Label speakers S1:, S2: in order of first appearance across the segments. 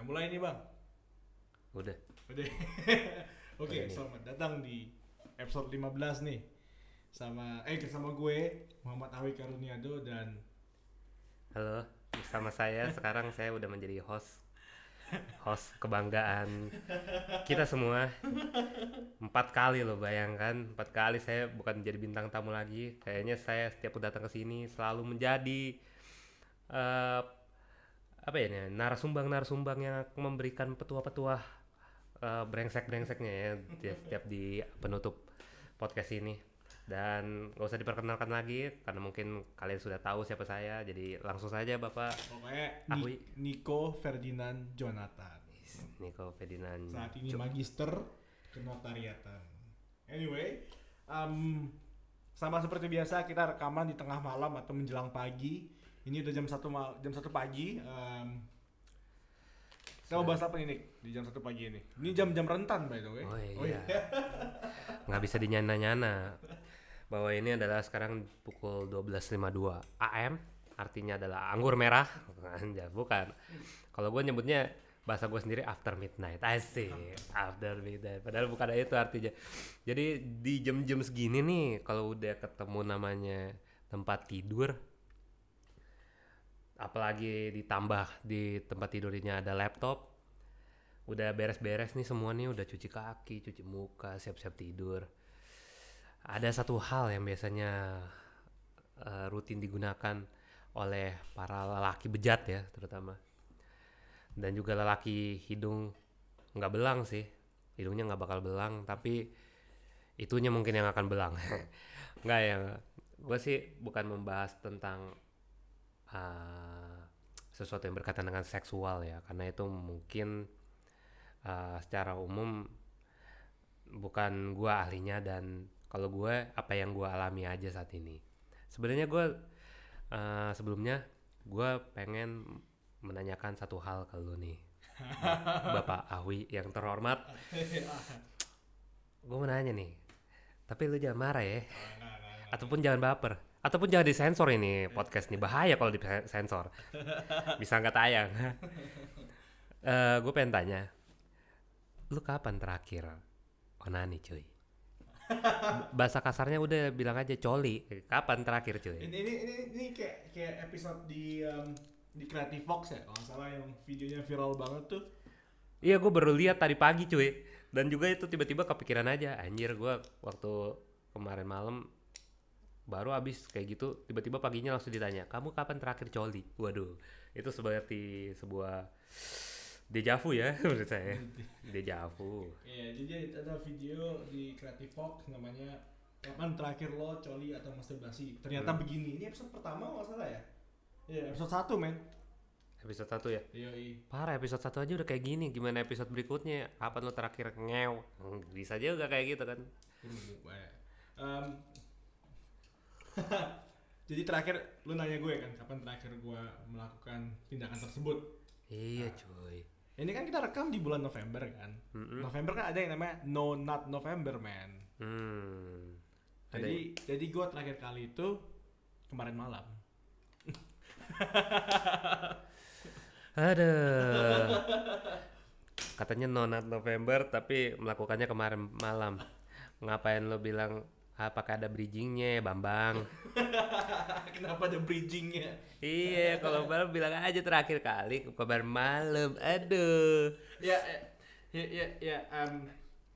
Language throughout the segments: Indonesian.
S1: Kita mulai nih bang.
S2: Udah.
S1: Udah. Oke,
S2: Udah nih.
S1: selamat datang di episode 15 nih. Sama eh sama gue Muhammad Awi Karuniado dan
S2: Halo, bersama saya sekarang saya udah menjadi host host kebanggaan kita semua empat kali loh bayangkan empat kali saya bukan jadi bintang tamu lagi kayaknya saya setiap datang ke sini selalu menjadi eh apa ya narasumbang narasumbang yang memberikan petua-petua eh, brengsek-brengseknya ya di- setiap di penutup podcast ini dan gak usah diperkenalkan lagi karena mungkin kalian sudah tahu siapa saya jadi langsung saja bapak
S1: pokoknya. Ni- Nico Ferdinand Jonathan.
S2: Niko Ferdinand
S1: Saat ini
S2: Jo-
S1: magister kenotariatan. Anyway, um, sama seperti biasa kita rekaman di tengah malam atau menjelang pagi. Ini udah jam satu mal jam satu pagi. Um, kita mau bahas apa nih Nick di jam satu pagi ini? Ini jam-jam rentan by the way.
S2: Oh iya. nggak bisa dinyana-nyana bahwa ini adalah sekarang pukul 12.52 AM artinya adalah anggur merah bukan kalau gue nyebutnya bahasa gue sendiri after midnight asik after midnight padahal bukan itu artinya jadi di jam-jam segini nih kalau udah ketemu namanya tempat tidur apalagi ditambah di tempat tidurnya ada laptop. Udah beres-beres nih semua nih udah cuci kaki cuci muka siap-siap tidur. Ada satu hal yang biasanya eh, rutin digunakan oleh para lelaki bejat ya terutama. Dan juga lelaki hidung nggak belang sih. Hidungnya nggak bakal belang tapi itunya mungkin yang akan belang. Nggak ya gue sih bukan membahas tentang uh, sesuatu yang berkaitan dengan seksual ya. Karena itu mungkin uh, secara umum bukan gua ahlinya dan kalau gue apa yang gua alami aja saat ini. Sebenarnya gue uh, sebelumnya gue pengen menanyakan satu hal ke lu nih. Bapak Awi yang terhormat. Gue mau nanya nih tapi lu jangan marah ya. Ataupun jangan baper ataupun jangan disensor ini podcast nih bahaya kalau disensor. Bisa nggak tayang. Eh gue pengen tanya lu kapan terakhir onani cuy? Bahasa kasarnya udah bilang aja coli. Kapan terakhir cuy?
S1: Ini ini ini, ini kayak kayak episode di um, di Creative Fox ya kalau nggak salah yang videonya viral banget tuh.
S2: Iya gue baru lihat tadi pagi cuy. Dan juga itu tiba-tiba kepikiran aja Anjir gue waktu kemarin malam Baru abis kayak gitu Tiba-tiba paginya langsung ditanya Kamu kapan terakhir coli? Waduh Itu seperti sebuah Dejavu ya menurut saya Dejavu
S1: Iya, jadi ada video di Creative Fox namanya kapan terakhir lo coli atau masturbasi. Ternyata begini. Ini episode pertama nggak salah ya? Iya, episode satu men.
S2: Episode 1 ya
S1: Iya.
S2: Parah episode 1 aja udah kayak gini Gimana episode berikutnya Kapan lo terakhir ngew Hmm, Bisa juga kayak gitu kan
S1: Um, jadi terakhir lu nanya gue kan kapan terakhir gue melakukan tindakan tersebut.
S2: Iya cuy
S1: Ini kan kita rekam di bulan November kan.
S2: Mm-mm.
S1: November kan ada yang namanya No Not November man.
S2: Hmm Ada
S1: Jadi jadi gue terakhir kali itu kemarin malam.
S2: Aduh. Katanya nonat November tapi melakukannya kemarin malam. Ngapain lo bilang apakah ada bridgingnya Bambang?
S1: Kenapa ada bridgingnya?
S2: iya, kalau Bambang bilang aja terakhir kali kemarin malam. Aduh.
S1: ya ya ya, ya em,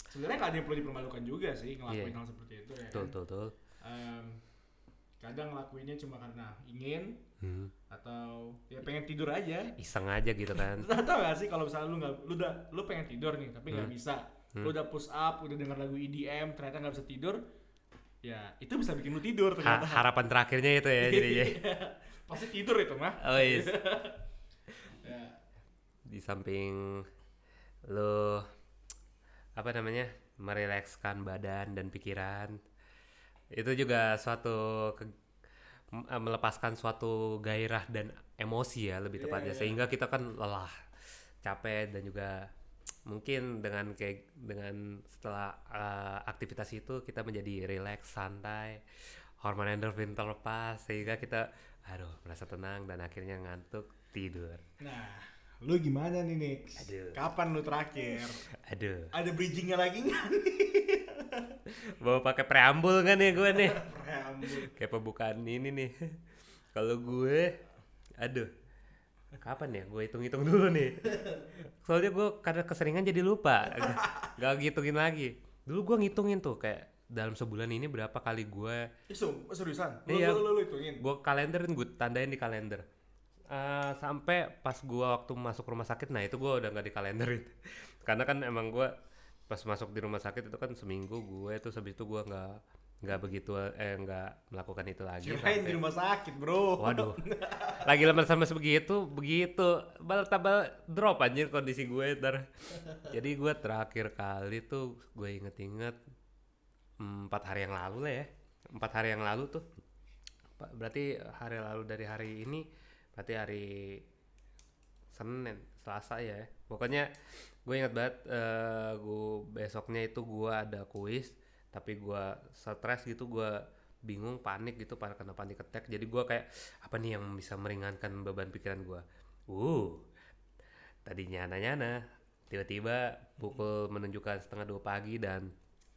S1: sebenarnya nggak ada yang perlu dipermalukan juga sih ngelakuin
S2: Iya.
S1: hal seperti itu ya
S2: Tuh
S1: kan?
S2: tuh tuh.
S1: Em, kadang ngelakuinnya cuma karena ingin
S2: Hmm.
S1: atau ya pengen tidur aja
S2: Iseng aja gitu kan.
S1: tahu gak sih kalau misalnya lu nggak lu udah lu pengen tidur nih tapi nggak
S2: Hmm.
S1: bisa lu udah push up udah denger lagu EDM ternyata nggak bisa tidur ya itu bisa bikin lu tidur
S2: Ha-
S1: ternyata
S2: harapan terakhirnya itu ya jadinya.
S1: pasti tidur itu mah
S2: Oh iya.
S1: ya.
S2: Di samping lo apa namanya? merilekskan badan dan pikiran. Itu juga suatu ke- eh, melepaskan suatu gairah dan emosi ya lebih
S1: Iya,
S2: tepatnya
S1: iya.
S2: sehingga kita kan lelah, capek dan juga mungkin dengan kayak dengan setelah eh, aktivitas itu kita menjadi rileks, santai, hormon endorfin terlepas sehingga kita aduh merasa tenang dan akhirnya ngantuk tidur.
S1: nah lu gimana nih Nix?
S2: Aduh.
S1: Kapan lu terakhir?
S2: Aduh,
S1: Ada bridgingnya lagi nggak nih?
S2: mau pakai preambul kan ya gue nih?
S1: Preambul.
S2: Kayak pembukaan ini nih. Kalau gue, aduh, kapan ya? Gue hitung-hitung dulu nih. Soalnya gue karena keseringan jadi lupa, gak, gak ngitungin lagi. Dulu gue ngitungin tuh kayak dalam sebulan ini berapa kali gue
S1: Ih, sum- seriusan? Lu,
S2: Iya.
S1: lu, lu, lu hitungin?
S2: gue kalenderin gue tandain di kalender Eh, sampai pas gue waktu masuk rumah sakit nah itu gue udah nggak di kalenderin karena kan emang gue pas masuk di rumah sakit itu kan seminggu gue itu habis itu gue nggak nggak begitu eh nggak melakukan itu lagi.
S1: Kirain di rumah sakit bro.
S2: waduh. Lagi lemas sama sebegitu begitu. Bal tabal drop anjir kondisi gue ntar. Jadi gue terakhir kali tuh gue inget-inget empat hari yang lalu lah ya. Empat hari yang lalu tuh. Berarti hari lalu dari hari ini berarti hari Senin Selasa ya. Pokoknya gue ingat banget eh gue besoknya itu gue ada kuis tapi gue stres gitu gue bingung panik gitu pada kena panik attack. Jadi gue kayak apa nih yang bisa meringankan beban pikiran gue uh tadinya nyana tiba-tiba pukul menunjukkan setengah dua pagi dan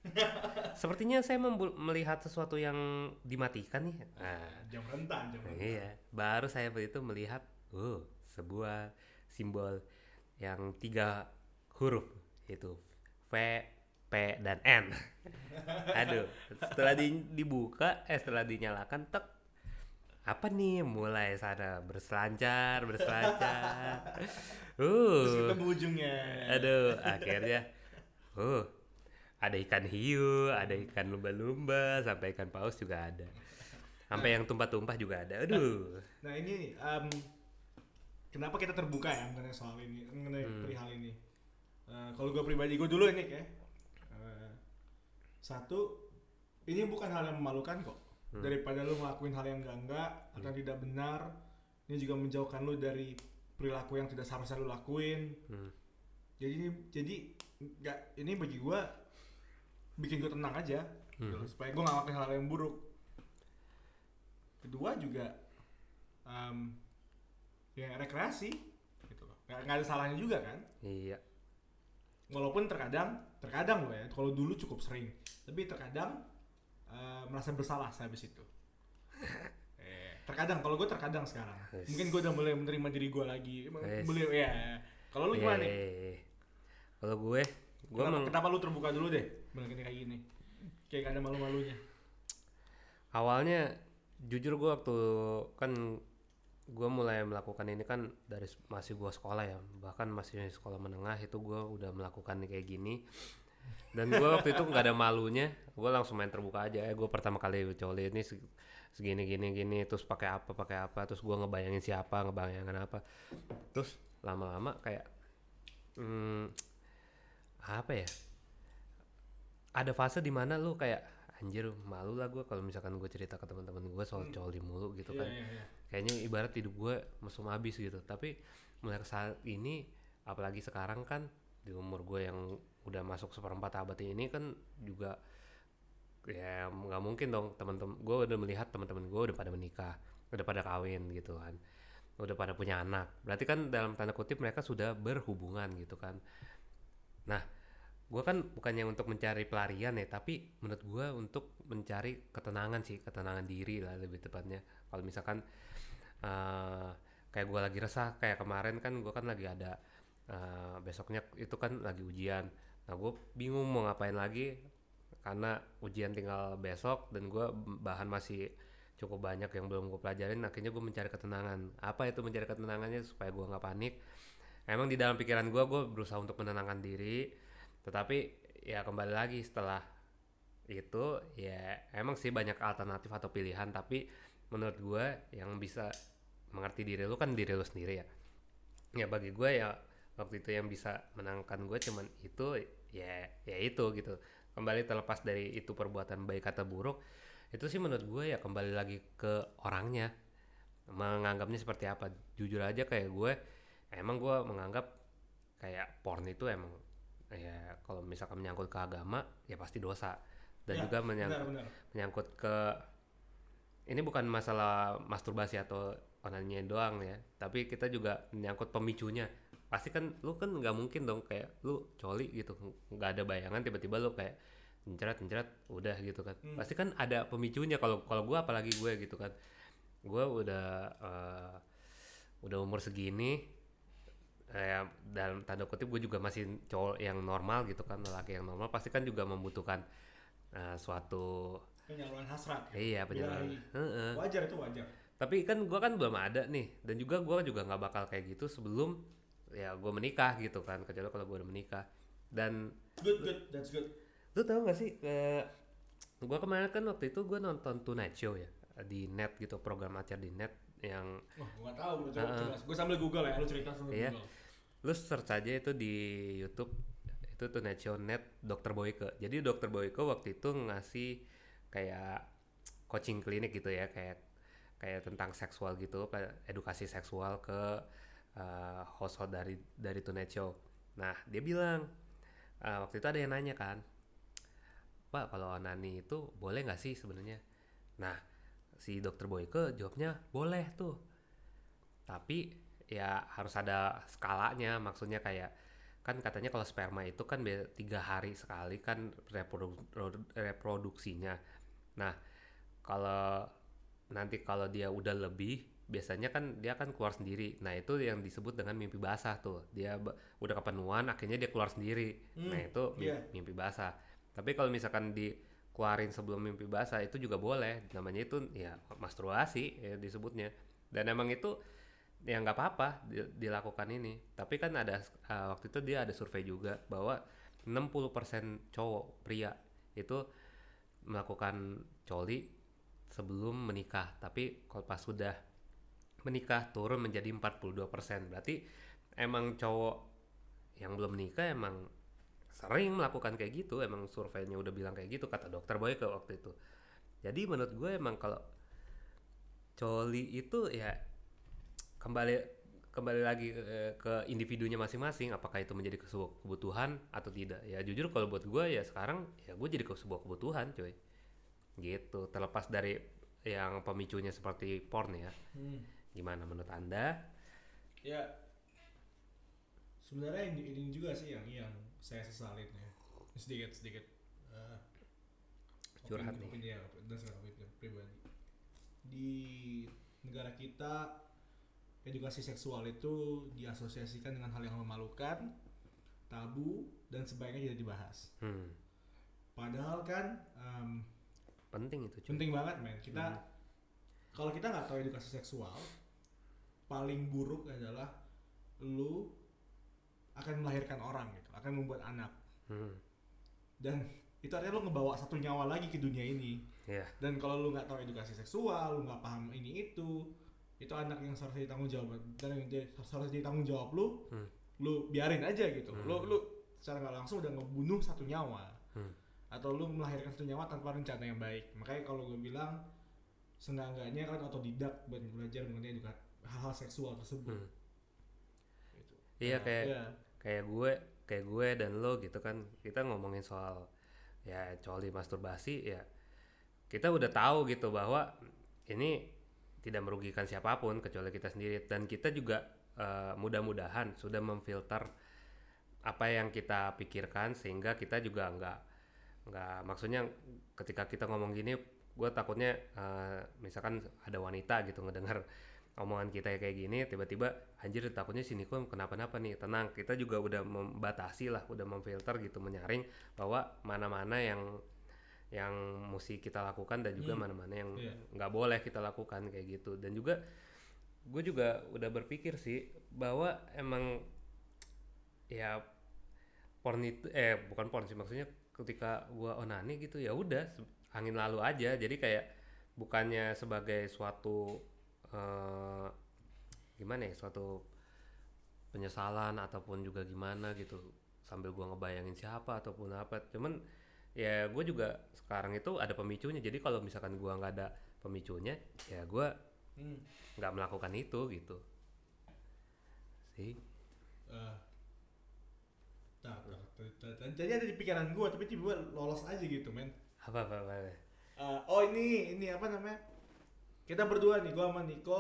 S2: sepertinya saya melihat sesuatu yang dimatikan nih. Nah,
S1: Jam rentan, jam rentan.
S2: Iya, baru saya begitu melihat, uh, sebuah simbol yang tiga huruf itu V, P dan N. Aduh, setelah di- dibuka, eh setelah dinyalakan, tek, apa nih? Mulai sana berselancar, berselancar.
S1: Terus
S2: Uh,
S1: ketemu ujungnya.
S2: aduh, akhirnya, uh, ada ikan hiu, ada ikan lumba-lumba, sampai ikan paus juga ada. Sampai yang tumpah-tumpah juga ada. Aduh.
S1: Nah ini em, kenapa kita terbuka ya mengenai soal ini, mengenai
S2: Hmm.
S1: perihal ini. Eh, kalau gue pribadi gue dulu ini ya. Satu, ini bukan hal yang memalukan kok.
S2: Hmm.
S1: Daripada lu ngelakuin hal yang enggak enggak atau tidak benar, ini juga menjauhkan lu dari perilaku yang tidak seharusnya lu lakuin.
S2: Hmm.
S1: Jadi ini jadi nggak ini bagi gue bikin gue tenang aja, gitu
S2: Hmm.
S1: loh, supaya gue nggak ngelakuin hal yang buruk. Kedua juga em, ya rekreasi, gitu loh. Nggak, nggak ada salahnya juga kan.
S2: Iya.
S1: Walaupun terkadang, terkadang loh ya, kalau dulu cukup sering, tapi terkadang eh, merasa bersalah sehabis itu. Eh, terkadang, kalau gue terkadang sekarang,
S2: Yes.
S1: mungkin gue udah mulai menerima diri gue lagi,
S2: Yes.
S1: beli ya. Kalau lu gimana nih?
S2: Yeay. Kalau gue, gue
S1: Kenapa,
S2: meng-
S1: kenapa lu terbuka dulu deh, bilang kayak gini, kayak gak ada malu-malunya.
S2: awalnya jujur gue waktu kan gue mulai melakukan ini kan dari masih gue sekolah ya. Bahkan masih sekolah menengah itu gue udah melakukan kayak gini. Dan gue waktu itu nggak ada malunya. Gue langsung main terbuka aja. Eh gue pertama kali coli ini se- segini gini gini terus pakai apa pakai apa terus gue ngebayangin siapa ngebayangin apa. Terus lama-lama kayak hmm, apa ya? Ada fase di mana lu kayak anjir malu lah gue kalau misalkan gue cerita ke teman-teman gue soal coli mulu gitu
S1: Iya,
S2: kan.
S1: iya, iya.
S2: kayaknya ibarat hidup gue mesum habis gitu. Tapi mulai saat ini apalagi sekarang kan di umur gue yang udah masuk seperempat abad ini kan juga ya nggak mungkin dong teman-teman gue udah melihat teman-teman gue udah pada menikah udah pada kawin gitu kan. Udah pada punya anak. Berarti kan dalam tanda kutip mereka sudah berhubungan gitu kan. Nah gue kan bukannya untuk mencari pelarian ya tapi menurut gue untuk mencari ketenangan sih ketenangan diri lah lebih tepatnya. Kalau misalkan eh, kayak gue lagi resah kayak kemarin kan gue kan lagi ada eh, besoknya itu kan lagi ujian. Nah gue bingung mau ngapain lagi karena ujian tinggal besok dan gue bahan masih cukup banyak yang belum gue pelajarin akhirnya gue mencari ketenangan. Apa itu mencari ketenangannya supaya gue nggak panik? Emang di dalam pikiran gue gue berusaha untuk menenangkan diri tetapi ya kembali lagi setelah itu ya emang sih banyak alternatif atau pilihan tapi menurut gue yang bisa mengerti diri lu kan diri lu sendiri ya. Ya bagi gue ya waktu itu yang bisa menangkan gue cuman itu ya ya itu gitu. Kembali terlepas dari itu perbuatan baik atau buruk itu sih menurut gue ya kembali lagi ke orangnya. Menganggapnya seperti apa? Jujur aja kayak gue emang gue menganggap kayak porn itu emang ya kalau misalkan menyangkut ke agama ya pasti dosa. Dan
S1: Ya,
S2: juga menyang-
S1: Benar, benar.
S2: menyangkut ke ini bukan masalah masturbasi atau onannya doang ya. Tapi kita juga menyangkut pemicunya. Pasti kan lu kan nggak mungkin dong kayak lu coli gitu. Nggak ada bayangan tiba-tiba lu kayak mencret mencret udah gitu kan.
S1: Hmm.
S2: pasti kan ada pemicunya kalau kalau gua apalagi gue gitu kan. Gua udah eh, udah umur segini eh, dalam tanda kutip gue juga masih cowok yang normal gitu kan lelaki yang normal pasti kan juga membutuhkan eh, suatu
S1: penyaluran hasrat ya?
S2: iya penjelasan
S1: Birahi. wajar itu wajar.
S2: Tapi kan gua kan belum ada nih dan juga gua juga nggak bakal kayak gitu sebelum ya gue menikah gitu kan kecuali kalau gue udah menikah. Dan
S1: good good that's good.
S2: Lu tau gak sih eh gue kemarin kan waktu itu gue nonton Tonight Show ya di net gitu program acara di net yang
S1: wah gua tahu
S2: Heeh.
S1: jelas gue sambil google ya lu cerita sambil
S2: Iya.
S1: google
S2: lu search aja itu di YouTube itu Show net Dr. Boyke jadi Dr. Boyke waktu itu ngasih kayak coaching klinik gitu ya kayak kayak tentang seksual gitu edukasi seksual ke uh, host-host dari dari Tonight Show nah dia bilang uh, waktu itu ada yang nanya kan Pak kalau onani itu boleh nggak sih sebenarnya nah si dokter Boyke jawabnya boleh tuh. Tapi ya harus ada skalanya maksudnya kayak kan katanya kalau sperma itu kan tiga hari sekali kan reprodu- ro- reproduksinya. Nah kalau nanti kalau dia udah lebih biasanya kan dia akan keluar sendiri. Nah itu yang disebut dengan mimpi basah tuh. Dia udah kepenuhan akhirnya dia keluar sendiri.
S1: Hmm,
S2: nah itu
S1: iya.
S2: mimpi basah. Tapi kalau misalkan dikeluarin sebelum mimpi basah itu juga boleh. Namanya itu ya masturbasi ya disebutnya. Dan emang itu ya nggak apa-apa di- dilakukan ini. Tapi kan ada uh, waktu itu dia ada survei juga bahwa 60% cowok pria itu melakukan coli sebelum menikah. Tapi kalau pas sudah menikah turun menjadi 42% berarti emang cowok yang belum menikah emang sering melakukan kayak gitu emang surveinya udah bilang kayak gitu kata dokter Boy ke waktu itu. Jadi menurut gue emang kalau coli itu ya kembali kembali lagi ke, ke individunya masing-masing apakah itu menjadi sebuah kebutuhan atau tidak. Ya jujur kalau buat gue ya sekarang ya gue jadi ke sebuah kebutuhan coy. Gitu terlepas dari yang pemicunya seperti porn ya.
S1: Hmm.
S2: gimana menurut anda?
S1: Ya sebenarnya ini, ini juga sih yang yang saya sesalin ya. Sedikit sedikit eh,
S2: Curhat
S1: opini-
S2: nih.
S1: opini ya dan saya opini pribadi. Di negara kita edukasi seksual itu diasosiasikan dengan hal yang memalukan tabu dan sebaiknya tidak dibahas.
S2: Hmm,
S1: padahal kan em,
S2: penting itu cuy.
S1: penting banget men. Kita
S2: Hmm.
S1: kalau kita nggak tahu edukasi seksual paling buruk adalah lu akan melahirkan orang gitu akan membuat anak
S2: hmm,
S1: dan itu artinya lu ngebawa satu nyawa lagi ke dunia ini
S2: ya
S1: dan kalau lu nggak tahu edukasi seksual lu nggak paham ini itu itu anak yang seharusnya ditanggung jawab dan yang jadi- seharusnya jadi tanggung jawab lu
S2: Hmm.
S1: lu biarin aja gitu
S2: Hmm.
S1: lu lu secara nggak langsung udah ngebunuh satu nyawa
S2: Hmm.
S1: atau lu melahirkan satu nyawa tanpa rencana yang baik makanya kalau gue bilang seenggak-enggaknya kan otodidak buat belajar mengenai hal-hal seksual tersebut
S2: Hmm.
S1: Gitu.
S2: iya
S1: Nah,
S2: kayak
S1: iya.
S2: Kayak gue kayak gue dan lo gitu kan. Kita ngomongin soal ya coli masturbasi ya kita udah tahu gitu bahwa ini tidak merugikan siapa pun kecuali kita sendiri. Dan kita juga eh, mudah-mudahan sudah memfilter apa yang kita pikirkan sehingga kita juga nggak nggak maksudnya ketika kita ngomong gini gue takutnya eh, misalkan ada wanita gitu ngedengar omongan kita kayak gini tiba-tiba anjir takutnya si Niko kenapa-napa nih tenang kita juga udah membatasi lah udah memfilter gitu menyaring bahwa mana-mana yang yang mesti kita lakukan dan juga
S1: Hmm.
S2: mana-mana yang
S1: Iya.
S2: nggak boleh kita lakukan kayak gitu dan juga gue juga udah berpikir sih bahwa emang ya porn itu eh bukan porn sih maksudnya ketika gua onani gitu ya udah angin lalu aja jadi kayak bukannya sebagai suatu eh, gimana ya suatu penyesalan ataupun juga gimana gitu sambil gua ngebayangin siapa ataupun apa cuman ya gue juga sekarang itu ada pemicunya jadi kalau misalkan gua nggak ada pemicunya ya gua
S1: Hmm.
S2: nggak melakukan itu gitu sih
S1: tar, tar. Tadi ada di pikiran gue tapi tiba-tiba lolos aja gitu men
S2: apa apa, apa, apa.
S1: Eh, oh ini ini apa namanya kita berdua nih gue sama Niko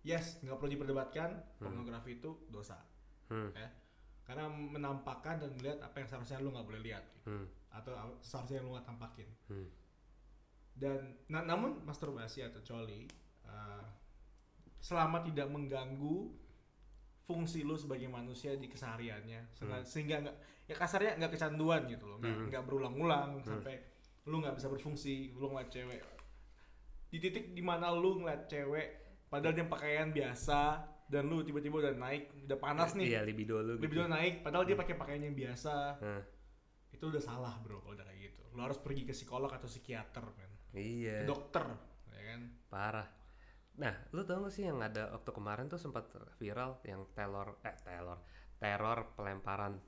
S1: yes nggak perlu diperdebatkan
S2: Hmm.
S1: pornografi itu dosa
S2: Hmm.
S1: ya karena menampakkan dan melihat apa yang seharusnya lu nggak boleh lihat gitu.
S2: Hmm.
S1: atau seharusnya lu nggak tampakin
S2: Hmm.
S1: dan na- namun masturbasi atau coli uh, selama tidak mengganggu fungsi lu sebagai manusia di kesehariannya Sehingga- sehingga nggak ya kasarnya nggak kecanduan gitu loh nggak
S2: Hmm.
S1: nggak berulang-ulang sampai lu nggak bisa berfungsi lu ngeliat cewek di titik di mana lu ngeliat cewek padahal dia pakaian biasa dan lu tiba-tiba udah naik udah panas nih
S2: Iya libido lu gitu.
S1: libido naik padahal dia pakai pakaian yang biasa
S2: Nah,
S1: itu udah salah bro kalau udah kayak gitu lu harus pergi ke psikolog atau psikiater kan
S2: iya.
S1: ke dokter ya kan
S2: Parah. Nah, lu tau gak sih yang ada waktu kemarin tuh sempat viral yang teror eh teror teror pelemparan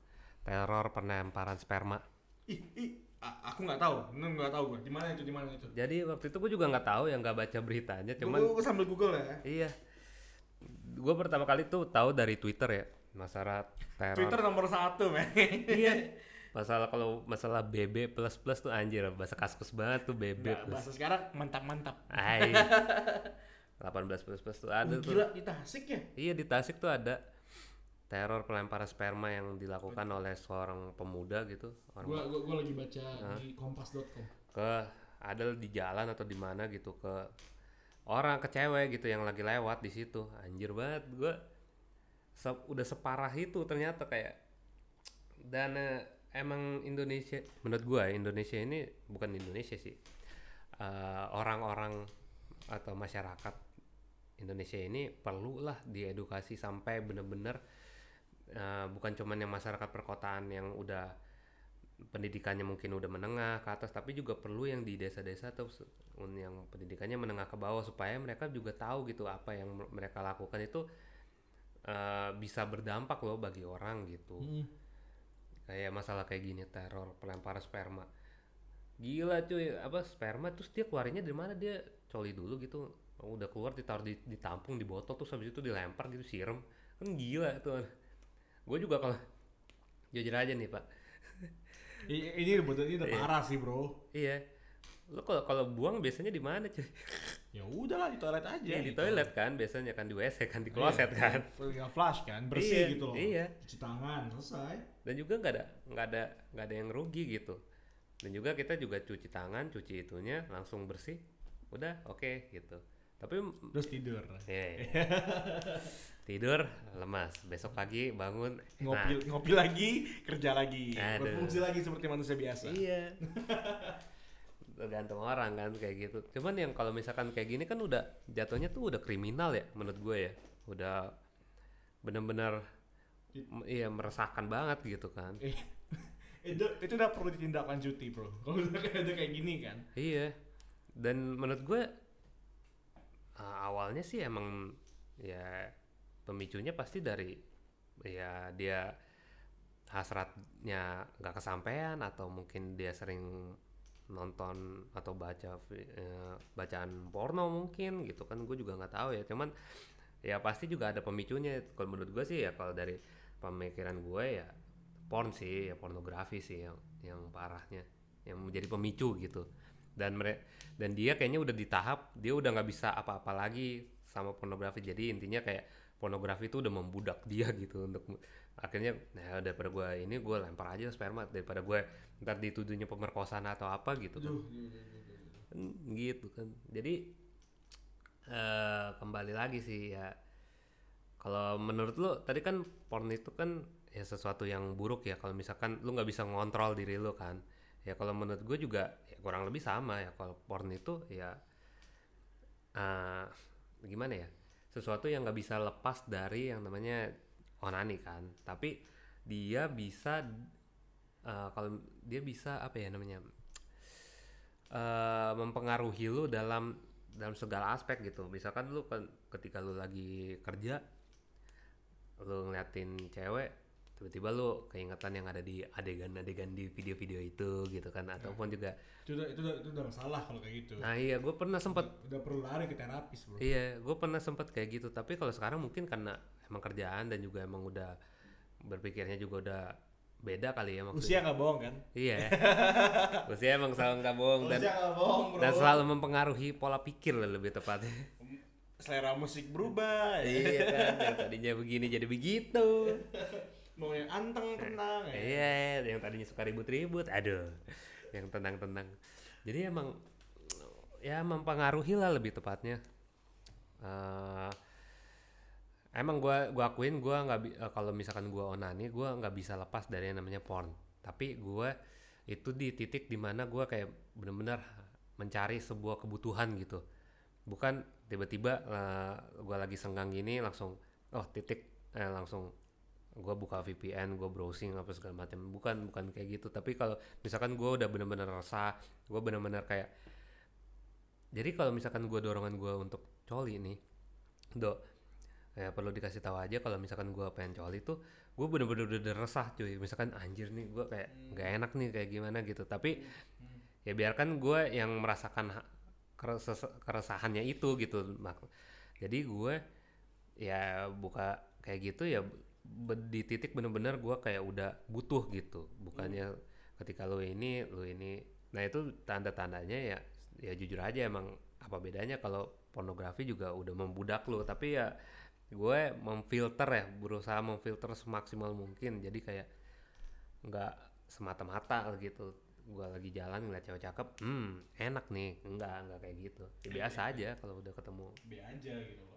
S2: teror pelemparan sperma.
S1: ih ih a- aku nggak tahu nggak tahu gue di mana itu di mana itu
S2: Jadi waktu itu gue juga nggak tahu yang nggak baca beritanya, cuman
S1: gue sambil google ya
S2: iya. Gue pertama kali tuh tahu dari Twitter ya masalah teror.
S1: Twitter nomor satu men
S2: iya. Masalah kalau masalah BB plus plus tuh anjir bahasa kaskus banget tuh BB
S1: Nggak,
S2: plus.
S1: bahasa sekarang mantap mantap
S2: Ay. 18 plus plus tuh ada
S1: Uh,
S2: tuh.
S1: gila di Tasik ya
S2: Iya di Tasik tuh ada teror pelemparan sperma yang dilakukan oleh seorang pemuda gitu orang
S1: gua gua, gua lagi baca di kompas.com
S2: ke ada di jalan atau di mana gitu ke orang ke cewek gitu yang lagi lewat di situ. Anjir banget gua se- udah separah itu ternyata kayak dan eh, emang Indonesia menurut gua ya, Indonesia ini bukan Indonesia sih Eh, orang-orang atau masyarakat Indonesia ini perlulah diedukasi sampai bener-bener eh, bukan cuman yang masyarakat perkotaan yang udah pendidikannya mungkin udah menengah ke atas tapi juga perlu yang di desa-desa atau yang pendidikannya menengah ke bawah supaya mereka juga tahu gitu apa yang mereka lakukan itu eh, bisa berdampak loh bagi orang gitu. Kayak masalah kayak gini teror pelemparan sperma. Gila cuy apa sperma terus dia keluarinnya dari mana? Dia coli dulu gitu udah keluar ditaruh di, ditampung di botol terus habis itu dilempar gitu siram. Kan gila tuh gue juga kalau jujur aja nih pak.
S1: Ini betul ini udah parah sih bro.
S2: Iya. Lo kalau kalau buang biasanya di mana cuy?
S1: Ya udahlah di toilet aja
S2: Iya, di
S1: gitu.
S2: toilet kan biasanya kan di wc kan di kloset
S1: Iya,
S2: kan.
S1: Tinggal flush kan bersih
S2: Iya,
S1: gitu loh.
S2: iya.
S1: cuci tangan selesai.
S2: Dan juga nggak ada nggak ada nggak ada yang rugi gitu. Dan juga kita juga cuci tangan cuci itunya langsung bersih udah oke gitu. Tapi
S1: terus tidur.
S2: Ya, ya. tidur lemas. Besok pagi bangun.
S1: Ngopi
S2: nah,
S1: ngopi lagi kerja lagi.
S2: Aduh.
S1: berfungsi lagi seperti manusia biasa.
S2: Iya. Tergantung orang kan kayak gitu. Cuman yang kalau misalkan kayak gini kan udah jatuhnya tuh udah kriminal ya menurut gue ya. Udah bener-bener m- iya meresahkan banget gitu kan.
S1: Eh, itu itu udah perlu ditindaklanjuti bro. Kalau udah kayak udah kayak gini kan.
S2: Iya. Dan menurut gue uh, awalnya sih emang ya pemicunya pasti dari ya dia hasratnya nggak kesampaian atau mungkin dia sering nonton atau baca eh, bacaan porno mungkin gitu kan gue juga nggak tahu ya. Cuman ya pasti juga ada pemicunya. Kalau menurut gue sih ya kalau dari pemikiran gue ya porn sih ya pornografi sih yang yang parahnya yang menjadi pemicu gitu. Dan mere- dan dia kayaknya udah di tahap dia udah nggak bisa apa-apa lagi sama pornografi. Jadi intinya kayak pornografi itu udah membudak dia gitu untuk akhirnya nah daripada gue ini gue lempar aja sperma daripada gue ntar dituduhnya pemerkosaan atau apa gitu kan. Gitu kan. Jadi eh kembali lagi sih ya kalau menurut lu tadi kan porn itu kan ya sesuatu yang buruk ya kalau misalkan lu nggak bisa ngontrol diri lu kan. Ya kalau menurut gue juga ya kurang lebih sama ya kalau porn itu ya eh gimana ya sesuatu yang nggak bisa lepas dari yang namanya onani kan. Tapi dia bisa eh, kalau dia bisa apa ya namanya eh mempengaruhi lu dalam dalam segala aspek gitu. Misalkan lu kan ketika lu lagi kerja lu ngeliatin cewek tiba-tiba lu keingetan yang ada di adegan-adegan di video-video itu gitu kan ataupun juga
S1: itu udah itu udah, itu udah masalah kalau kayak gitu
S2: nah iya gue pernah sempet
S1: udah perlu lari ke terapis bro
S2: Iya, gue pernah sempet kayak gitu. Tapi kalau sekarang mungkin karena emang kerjaan dan juga emang udah berpikirnya juga udah beda kali ya maksudnya.
S1: usia nggak bohong kan
S2: Iya. Usia emang selalu nggak bohong dan
S1: usia nggak bohong bro
S2: dan selalu mempengaruhi pola pikir lah lebih tepatnya.
S1: selera musik berubah ya.
S2: iya kan yang tadinya begini jadi begitu
S1: mau yang anteng tenang ya.
S2: iya yang tadinya suka ribut-ribut aduh yang tenang-tenang jadi emang ya mempengaruhi lah lebih tepatnya. Eh, emang gua gua akuin gua nggak eh, kalau misalkan gua onani gua nggak bisa lepas dari yang namanya porn. Tapi gua itu di titik di mana gua kayak bener-bener mencari sebuah kebutuhan gitu. Bukan tiba-tiba eh, gua lagi senggang gini langsung oh titik eh, langsung gua buka VPN gua browsing apa segala macam bukan bukan kayak gitu. Tapi kalau misalkan gua udah bener-bener resah gua bener-bener kayak jadi kalau misalkan gua dorongan gua untuk coli nih do ya perlu dikasih tahu aja kalau misalkan gua pengen coli tuh gue bener-bener udah resah cuy. Misalkan anjir nih gua kayak nggak enak nih kayak gimana gitu. Tapi ya biarkan gue yang merasakan keres- keresahannya itu gitu jadi gue ya buka kayak gitu ya di titik bener-bener gue kayak udah butuh gitu. Bukannya ketika lo ini lo ini. Nah itu tanda-tandanya ya ya jujur aja emang apa bedanya kalau pornografi juga udah membudak lo tapi ya gue memfilter ya berusaha memfilter semaksimal mungkin. Jadi kayak nggak semata-mata gitu. Gue lagi jalan ngeliat cewek cakep hmm enak nih. Enggak enggak kayak gitu. Ya, biasa aja kalau udah ketemu.
S1: B aja gitu loh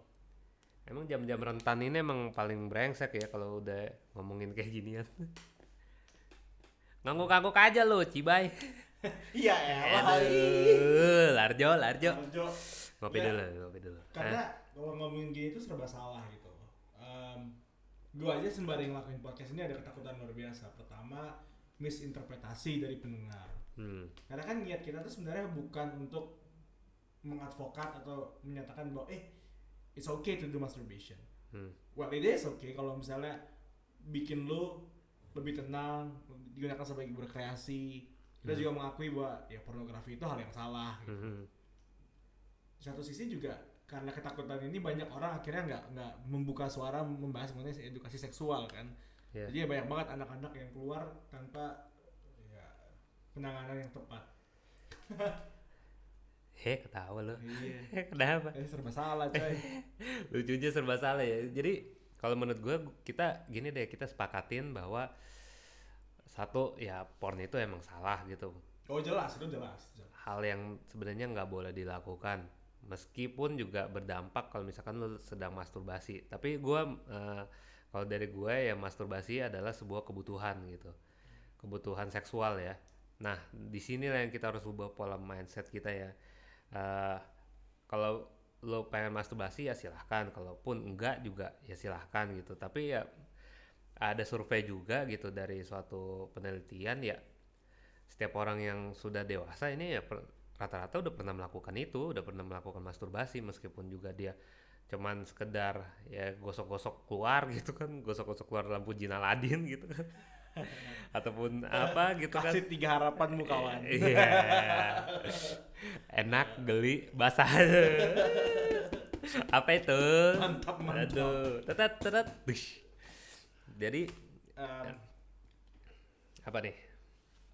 S2: emang jam-jam rentan ini emang paling brengsek ya kalau udah ngomongin kayak ginian. Ngangguk-ngangguk aja lo cibai.
S1: Iya ya
S2: aduh larjo larjo.
S1: Jo.
S2: ngopi
S1: Ya.
S2: dulu ngopi dulu.
S1: Karena kalau ngomongin gini itu serba salah gitu. Em, gua aja sembari ngelakuin podcast ini ada ketakutan luar biasa. Pertama misinterpretasi dari pendengar.
S2: Hmm.
S1: karena kan niat kita tuh sebenarnya bukan untuk mengadvokat atau menyatakan bahwa eh it's okay to do masturbation
S2: Hmm.
S1: well it is okay kalau misalnya bikin lu lebih tenang digunakan sebagai berkreasi kita juga mengakui bahwa ya pornografi itu hal yang salah gitu.
S2: Hmm.
S1: Satu sisi juga karena ketakutan ini banyak orang akhirnya nggak nggak membuka suara membahas mengenai edukasi seksual kan
S2: Ya.
S1: jadi ya banyak banget anak-anak yang keluar tanpa ya, penanganan yang tepat
S2: Heh ketawa lo
S1: iya.
S2: Kenapa?
S1: Eh, serba salah coy.
S2: Lucunya serba salah ya. Jadi kalau menurut gue kita gini deh kita sepakatin bahwa satu ya porn itu emang salah gitu.
S1: Oh jelas itu jelas, jelas.
S2: hal yang sebenarnya nggak boleh dilakukan. Meskipun juga berdampak kalau misalkan lo sedang masturbasi. Tapi gue eh, kalau dari gue ya masturbasi adalah sebuah kebutuhan gitu. Kebutuhan seksual ya. Nah di sini lah yang kita harus ubah pola mindset kita ya Eh, kalau lo pengen masturbasi ya silahkan kalaupun enggak juga ya silahkan gitu. Tapi ya ada survei juga gitu dari suatu penelitian ya setiap orang yang sudah dewasa ini ya rata-rata udah pernah melakukan itu udah pernah melakukan masturbasi meskipun juga dia cuman sekedar ya gosok-gosok keluar gitu kan gosok-gosok keluar lampu jin Aladin gitu kan ataupun apa gitu kan
S1: kasih tiga harapanmu kawan
S2: Iya. Enak, geli, basah. Apa itu?
S1: Mantap, mantap.
S2: Aduh, tetet tetet. Jadi apa nih?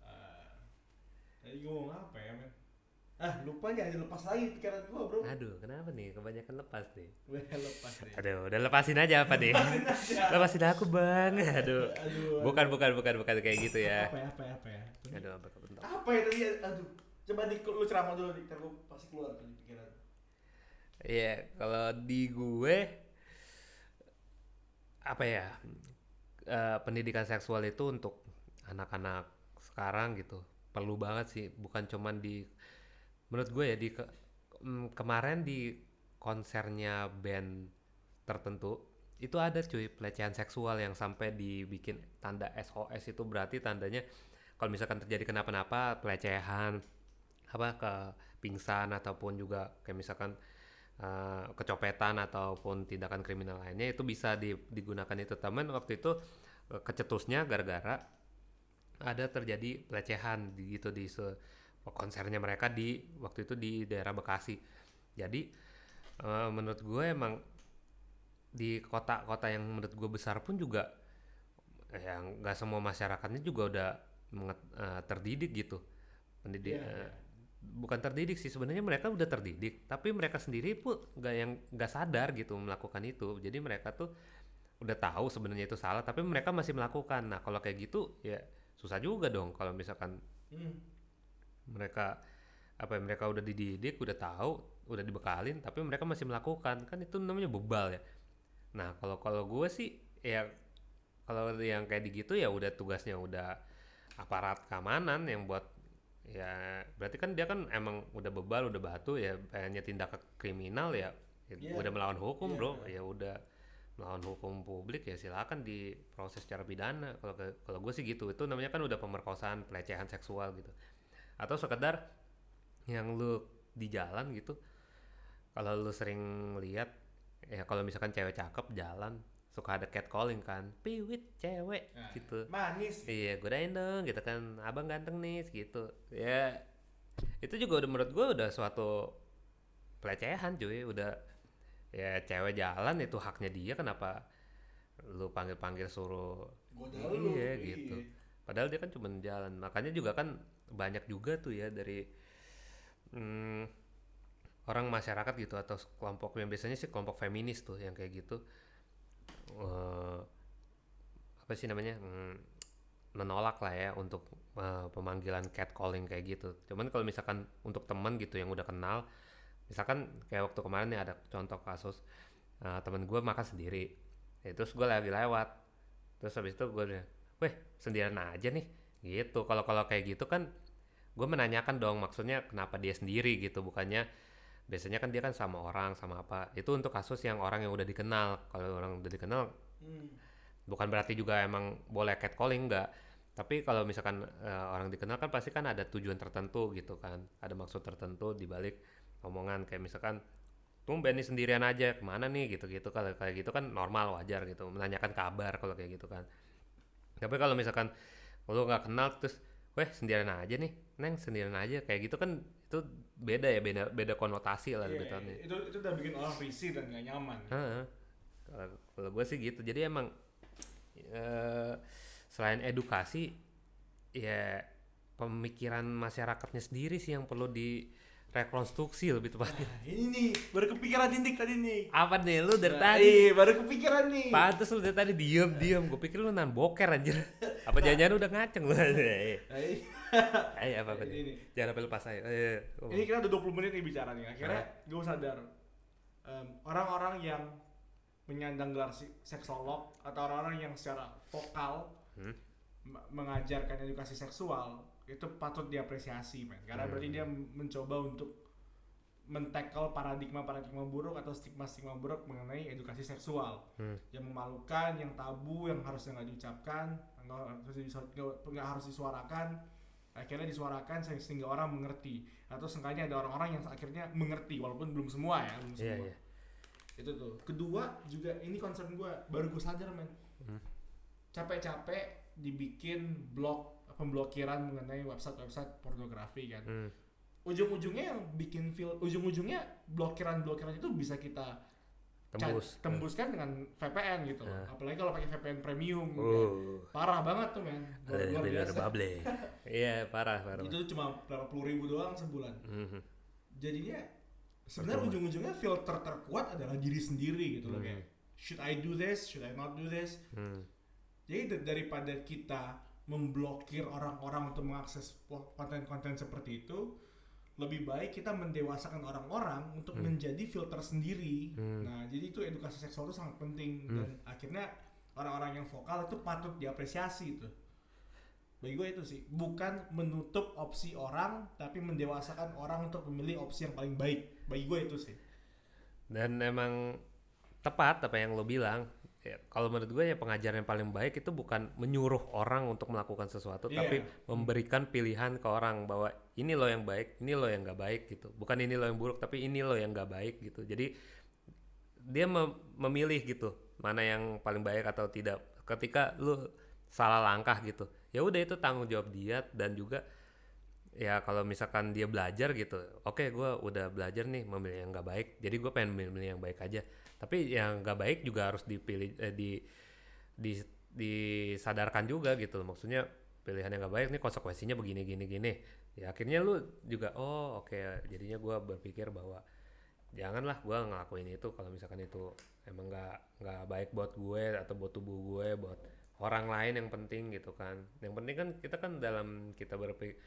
S1: eh, tadi gue ngomong apa ya men ah lupa jangan dilepas lagi pikiran gue bro
S2: Aduh, kenapa nih? Kebanyakan lepas nih.
S1: lepas deh
S2: Aduh, udah lepasin aja apa nih? lepasin aku bang. Aduh.
S1: aduh
S2: Bukan, bukan, bukan, bukan kayak gitu ya.
S1: apa ya apa ya apa ya
S2: Aduh, apa bentar.
S1: apa ya tadi aduh coba di lu ceramah dulu di gue pasti keluar tuh di pikiran
S2: Iya, kalau di gue apa ya? eh, pendidikan seksual itu untuk anak-anak sekarang gitu perlu banget sih, bukan cuman di menurut gue ya di ke- mm, kemarin di konsernya band tertentu itu ada cuy pelecehan seksual yang sampai dibikin tanda SOS itu berarti tandanya kalau misalkan terjadi kenapa-napa pelecehan apa ke pingsan ataupun juga kayak misalkan eh, kecopetan ataupun tindakan kriminal lainnya itu bisa di- digunakan itu. Teman waktu itu eh, kecetusnya gara-gara ada terjadi pelecehan gitu di konsernya mereka di waktu itu di daerah Bekasi jadi eh, menurut gue emang di kota-kota yang menurut gue besar pun juga yang nggak semua masyarakatnya juga udah menget- eh, terdidik gitu pendidik
S1: Iya,
S2: eh,
S1: iya.
S2: bukan terdidik sih sebenarnya mereka udah terdidik tapi mereka sendiri pun nggak yang nggak sadar gitu melakukan itu jadi mereka tuh udah tahu sebenarnya itu salah tapi mereka masih melakukan nah kalau kayak gitu ya susah juga dong kalau misalkan
S1: Hmm.
S2: Mereka apa ya, mereka udah dididik udah tahu udah dibekalin tapi mereka masih melakukan. Kan itu namanya bebal ya. Nah kalau kalau gue sih ya kalau yang kayak gitu ya udah tugasnya udah aparat keamanan yang buat ya berarti kan dia kan emang udah bebal udah batu ya pengennya tindak kriminal ya, ya
S1: Iya.
S2: udah melawan hukum
S1: Iya.
S2: bro. Ya udah melawan hukum publik ya silakan diproses secara pidana. Kalau kalau gue sih gitu. Itu namanya kan udah pemerkosaan pelecehan seksual gitu atau sekedar yang lu di jalan gitu. Kalau lu sering lihat ya kalau misalkan cewek cakep jalan. Suka ada catcalling kan. Piwit cewek
S1: Nah,
S2: gitu.
S1: Manis.
S2: iya godain dong gitu kan. Abang ganteng nih gitu. Ya itu juga udah menurut gue udah suatu pelecehan cuy. Udah ya cewek jalan itu haknya dia. Kenapa lu panggil-panggil suruh
S1: Goda
S2: Iya,
S1: lu,
S2: gitu.
S1: iya.
S2: Padahal dia kan cuma jalan. Makanya juga kan banyak juga tuh ya dari mm, orang masyarakat gitu atau kelompok yang biasanya sih kelompok feminis tuh yang kayak gitu. Eh, apa sih namanya? Mm, menolak lah ya untuk eh, pemanggilan catcalling kayak gitu. Cuman kalau misalkan untuk teman gitu yang udah kenal, misalkan kayak waktu kemarin nih ada contoh kasus eh, temen gue makan sendiri, ya, terus gue lagi lewat, terus habis itu gue weh sendirian aja nih, gitu. Kalau kalau kayak gitu kan, gue menanyakan dong maksudnya kenapa dia sendiri gitu, bukannya biasanya kan dia kan sama orang sama apa. Itu untuk kasus yang orang yang udah dikenal. Kalau orang udah dikenal
S1: Hmm.
S2: bukan berarti juga emang boleh catcalling enggak tapi kalau misalkan eh, orang dikenal kan pasti kan ada tujuan tertentu gitu kan. Ada maksud tertentu di balik omongan. Kayak misalkan tumben nih sendirian aja. Ke mana nih? Gitu-gitu. Kalau kayak gitu kan normal wajar gitu. Menanyakan kabar kalau kayak gitu kan tapi kalau misalkan lu nggak kenal terus weh sendirian aja nih neng sendirian aja kayak gitu kan itu beda ya beda beda konotasi lah
S1: Iya,
S2: gitu nih
S1: itu itu udah bikin orang risih dan gak nyaman.
S2: Heeh. Kalau kalau gue sih gitu. Jadi emang eh, selain edukasi ya pemikiran masyarakatnya sendiri sih yang perlu direkonstruksi lebih tepatnya.
S1: Nah, ini nih baru kepikiran Dindik tadi nih.
S2: Apa nih lu dari
S1: Nah,
S2: tadi?
S1: iya, baru kepikiran nih.
S2: Pantes lu dari tadi diem diem. Gue pikir lu nan boker anjir. Apa jangan-jangan udah ngaceng lu?
S1: Nah,
S2: Ayo apa apa
S1: ini?
S2: Jangan sampai lepas aja. Oh.
S1: ini kita udah 20 menit nih bicara nih. Akhirnya gue sadar em, orang-orang yang menyandang gelar seksolog atau orang-orang yang secara vokal
S2: Hmm.
S1: me- mengajarkan edukasi seksual itu patut diapresiasi men karena
S2: Hmm.
S1: berarti dia mencoba untuk mentackle paradigma-paradigma buruk atau stigma-stigma buruk mengenai edukasi seksual
S2: Hmm.
S1: yang memalukan, yang tabu, yang harusnya nggak diucapkan, nggak harus disuarakan, akhirnya disuarakan se- sehingga orang mengerti atau seenggaknya ada orang-orang yang akhirnya mengerti walaupun belum semua ya, belum
S2: Iya
S1: semua.
S2: iya.
S1: Itu tuh. Kedua juga ini concern gue baru gue sadar men.
S2: Hmm.
S1: Capek-capek dibikin blog pemblokiran mengenai website-website pornografi kan.
S2: Hmm.
S1: Ujung-ujungnya yang bikin feel ujung-ujungnya blokiran-blokiran itu bisa kita
S2: Tembus.
S1: tembuskan dengan VPN gitu loh.
S2: Nah.
S1: Apalagi kalau pakai VPN premium kan.
S2: Oh.
S1: Parah banget tuh men. Luar, biasa.
S2: bable. Iya, parah parah.
S1: Itu cuma berapa puluh ribu doang sebulan.
S2: Mhm.
S1: Jadinya sebenarnya ujung-ujungnya filter terkuat adalah diri sendiri gitu loh
S2: Hmm.
S1: kayak should I do this, should I not do this.
S2: Hmm.
S1: Jadi da- daripada kita memblokir orang-orang untuk mengakses konten-konten seperti itu, lebih baik kita mendewasakan orang-orang untuk
S2: Hmm.
S1: menjadi filter sendiri.
S2: Hmm.
S1: Nah, jadi itu edukasi seksual itu sangat penting
S2: Hmm.
S1: dan akhirnya orang-orang yang vokal itu patut diapresiasi itu. Bagi gue itu sih, bukan menutup opsi orang, tapi mendewasakan orang untuk memilih opsi yang paling baik. Bagi gue itu sih.
S2: Dan emang tepat apa yang lo bilang. Ya, kalau menurut gue ya pengajaran yang paling baik itu bukan menyuruh orang untuk melakukan sesuatu,
S1: Iya.
S2: tapi memberikan pilihan ke orang bahwa ini lo yang baik, ini lo yang nggak baik gitu. Bukan ini lo yang buruk, tapi ini lo yang nggak baik gitu. Jadi dia mem- memilih gitu mana yang paling baik atau tidak. Ketika lu salah langkah gitu, ya udah itu tanggung jawab dia dan juga ya kalau misalkan dia belajar gitu oke gua udah belajar nih memilih yang nggak baik jadi gue pengen memilih yang baik aja. Tapi yang nggak baik juga harus dipilih eh, di, di disadarkan juga gitu maksudnya pilihan yang gak baik nih konsekuensinya begini gini gini. Ya akhirnya lu juga oh oke jadinya gua berpikir bahwa janganlah gua ngelakuin itu kalau misalkan itu emang nggak nggak baik buat gue atau buat tubuh gue buat orang lain yang penting gitu kan. Yang penting kan kita kan dalam kita berpi-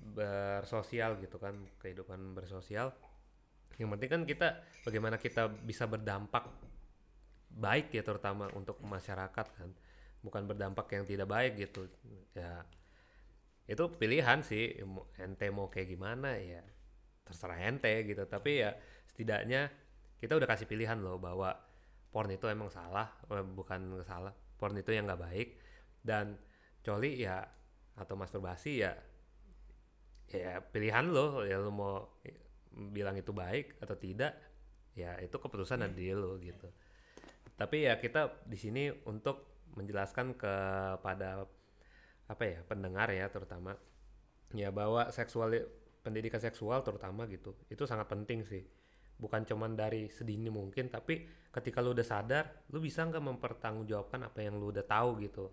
S2: bersosial gitu kan kehidupan bersosial. Yang penting kan kita bagaimana kita bisa berdampak baik ya terutama untuk masyarakat kan. Bukan berdampak yang tidak baik gitu. Ya itu pilihan sih ente mau kayak gimana ya terserah ente gitu. Tapi ya setidaknya kita udah kasih pilihan loh bahwa porn itu emang salah eh, bukan salah porn itu yang nggak baik. Dan coli ya atau masturbasi ya ya pilihan lo ya lo mau bilang itu baik atau tidak ya itu keputusan ada di lo gitu. Tapi ya kita di sini untuk menjelaskan kepada apa ya pendengar ya terutama ya bahwa seksual pendidikan seksual terutama gitu itu sangat penting sih. Bukan cuman dari sedini mungkin tapi ketika lu udah sadar lu bisa nggak mempertanggungjawabkan apa yang lu udah tahu gitu.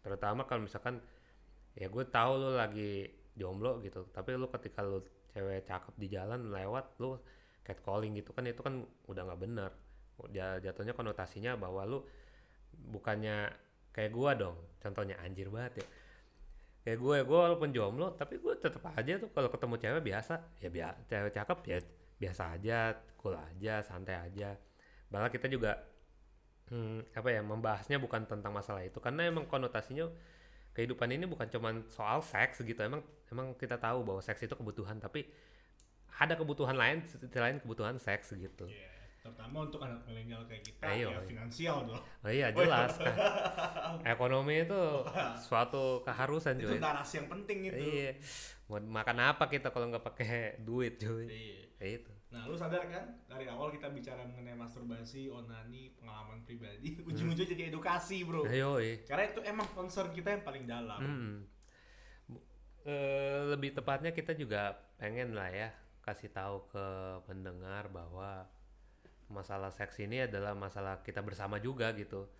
S2: Terutama kalau misalkan ya gue tahu lu lagi jomblo gitu. Tapi lu ketika lu cewek cakep di jalan lewat lu catcalling gitu kan itu kan udah nggak bener. Ja- jatuhnya konotasinya bahwa lu bukannya kayak gua dong. Contohnya anjir banget ya. Kayak gue gue walaupun jomblo tapi gue tetap aja tuh kalau ketemu cewek biasa. Ya biasa cewek cakep ya biasa aja cool aja santai aja. Bahkan kita juga hmm, apa ya membahasnya bukan tentang masalah itu. Karena emang konotasinya kehidupan ini bukan cuman soal seks gitu emang emang kita tahu bahwa seks itu kebutuhan tapi ada kebutuhan lain selain kebutuhan seks gitu
S1: Iya, terutama untuk anak milenial kayak kita
S2: Ayo,
S1: ya
S2: iya.
S1: finansial dong.
S2: oh iya jelas kan ekonomi itu suatu keharusan
S1: Itu
S2: cuy
S1: narasi yang penting itu.
S2: iya mau makan apa kita kalau nggak pakai duit cuy
S1: Iya.
S2: Itu
S1: Nah, lu sadar kan dari awal kita bicara mengenai masturbasi, onani, pengalaman pribadi, ujung-ujungnya jadi edukasi, Bro.
S2: ayo eh.
S1: Karena itu emang concern kita yang paling dalam.
S2: Hmm. Eh, lebih tepatnya kita juga pengen lah ya kasih tahu ke pendengar bahwa masalah seks ini adalah masalah kita bersama juga gitu.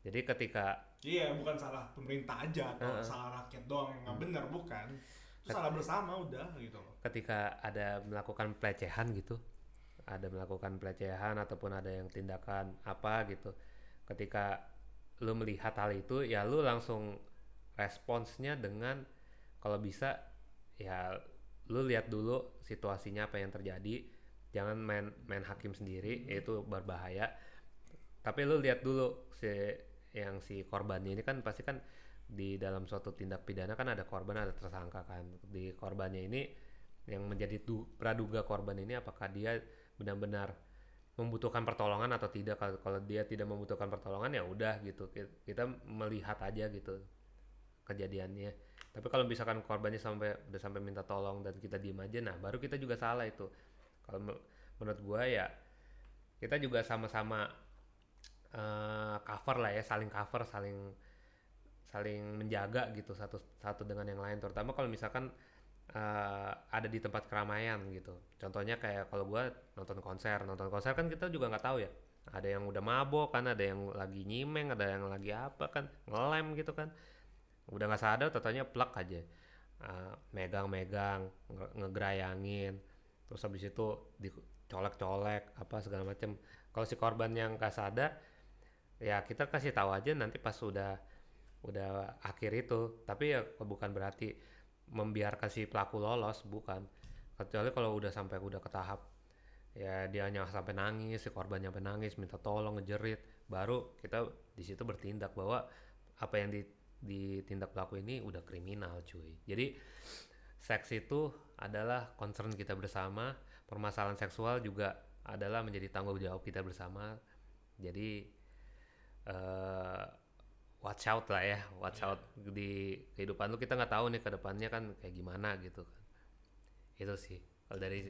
S2: Jadi ketika
S1: Iya, bukan salah pemerintah aja atau
S2: Heeh.
S1: salah rakyat doang yang nggak benar, bukan. Itu salah bersama udah gitu loh.
S2: ketika ada melakukan pelecehan gitu, ada melakukan pelecehan ataupun ada yang tindakan apa gitu, ketika lu melihat hal itu ya lu langsung responsnya dengan kalau bisa ya lu lihat dulu situasinya apa yang terjadi, jangan main main hakim sendiri itu berbahaya. Tapi lu lihat dulu si yang si korbannya ini kan pasti kan di dalam suatu tindak pidana kan ada korban ada tersangka kan. Di korbannya ini yang menjadi du- praduga korban ini apakah dia benar-benar membutuhkan pertolongan atau tidak? Kalau dia tidak membutuhkan pertolongan ya udah gitu. Ki- kita melihat aja gitu kejadiannya. Tapi kalau misalkan korbannya sampai udah sampai minta tolong dan kita diem aja nah baru kita juga salah itu. Kalau me- menurut gua ya kita juga sama-sama eh, cover lah ya saling cover saling saling menjaga gitu satu satu dengan yang lain. Terutama kalau misalkan eh, ada di tempat keramaian gitu. Contohnya kayak kalau gua nonton konser. Nonton konser kan kita juga nggak tahu ya. Ada yang udah mabok kan ada yang lagi nyimeng ada yang lagi apa kan ngelem gitu kan. Udah nggak sadar totalnya plak aja. Eh, megang-megang nge- ngegerayangin terus habis itu dicolek-colek apa segala macam kalau si korban yang nggak sadar ya kita kasih tahu aja nanti pas udah udah akhir itu. Tapi ya bukan berarti membiarkan si pelaku lolos bukan. Kecuali kalau udah sampai udah ke tahap ya dia hanya sampai nangis si korbannya sampai nangis minta tolong ngejerit. Baru kita di situ bertindak bahwa apa yang di ditindak pelaku ini udah kriminal cuy. Jadi seks itu adalah concern kita bersama. Permasalahan seksual juga adalah menjadi tanggung jawab kita bersama. Jadi eh watch out lah ya watch out di kehidupan lu kita nggak tahu nih ke depannya kan kayak gimana gitu kan itu sih kalau dari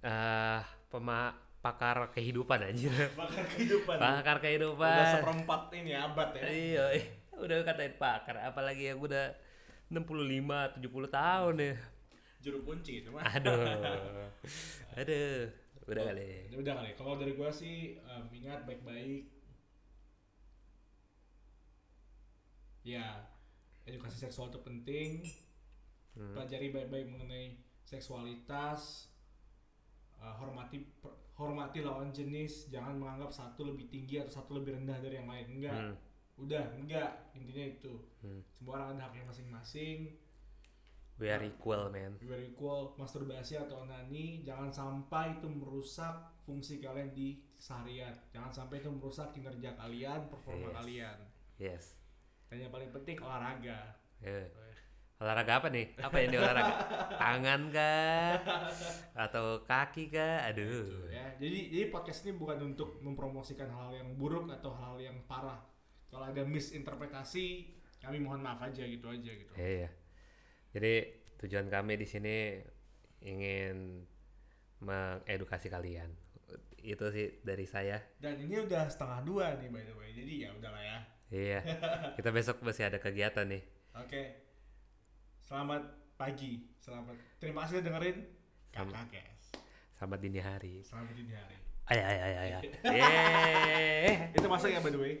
S2: eh pema pakar kehidupan anjir
S1: Bahkan kehidupan.
S2: pakar kehidupan
S1: Udah seperempat ini abad ya.
S2: iya eh, udah katain pakar apalagi yang udah 65 70 tahun ya
S1: Juru kunci itu mah.
S2: aduh aduh udah kali
S1: Udah kali. Kalau dari gua sih em, ingat baik-baik. Ya, edukasi seksual itu penting
S2: Hmm.
S1: pelajari baik-baik mengenai seksualitas uh, hormati per- hormati lawan jenis jangan menganggap satu lebih tinggi atau satu lebih rendah dari yang lain enggak
S2: Hmm.
S1: udah enggak intinya itu
S2: Hmm.
S1: semua orang ada haknya masing-masing
S2: We are equal man.
S1: we are equal masturbasi atau onani jangan sampai itu merusak fungsi kalian di seharian jangan sampai itu merusak kinerja kalian performa
S2: Yes.
S1: kalian
S2: Yes.
S1: Dan yang paling penting olahraga
S2: Eh, Olahraga apa nih? Apa yang di olahraga? Tangan kah? Atau kaki kah? Aduh.
S1: ya jadi jadi podcast ini bukan untuk mempromosikan hal yang buruk atau hal yang parah kalau ada misinterpretasi kami mohon maaf aja gitu aja gitu
S2: Iya. Jadi tujuan kami di sini ingin mengedukasi kalian. Itu sih dari saya.
S1: dan ini udah setengah dua nih by the way jadi ya udahlah ya
S2: Iya. Kita besok masih ada kegiatan nih.
S1: oke selamat pagi selamat terima kasih udah dengerin kakak guys
S2: Selamat dini hari.
S1: selamat dini hari
S2: Ay ay ay ay. ay. Yeay.
S1: itu masuk ya by the way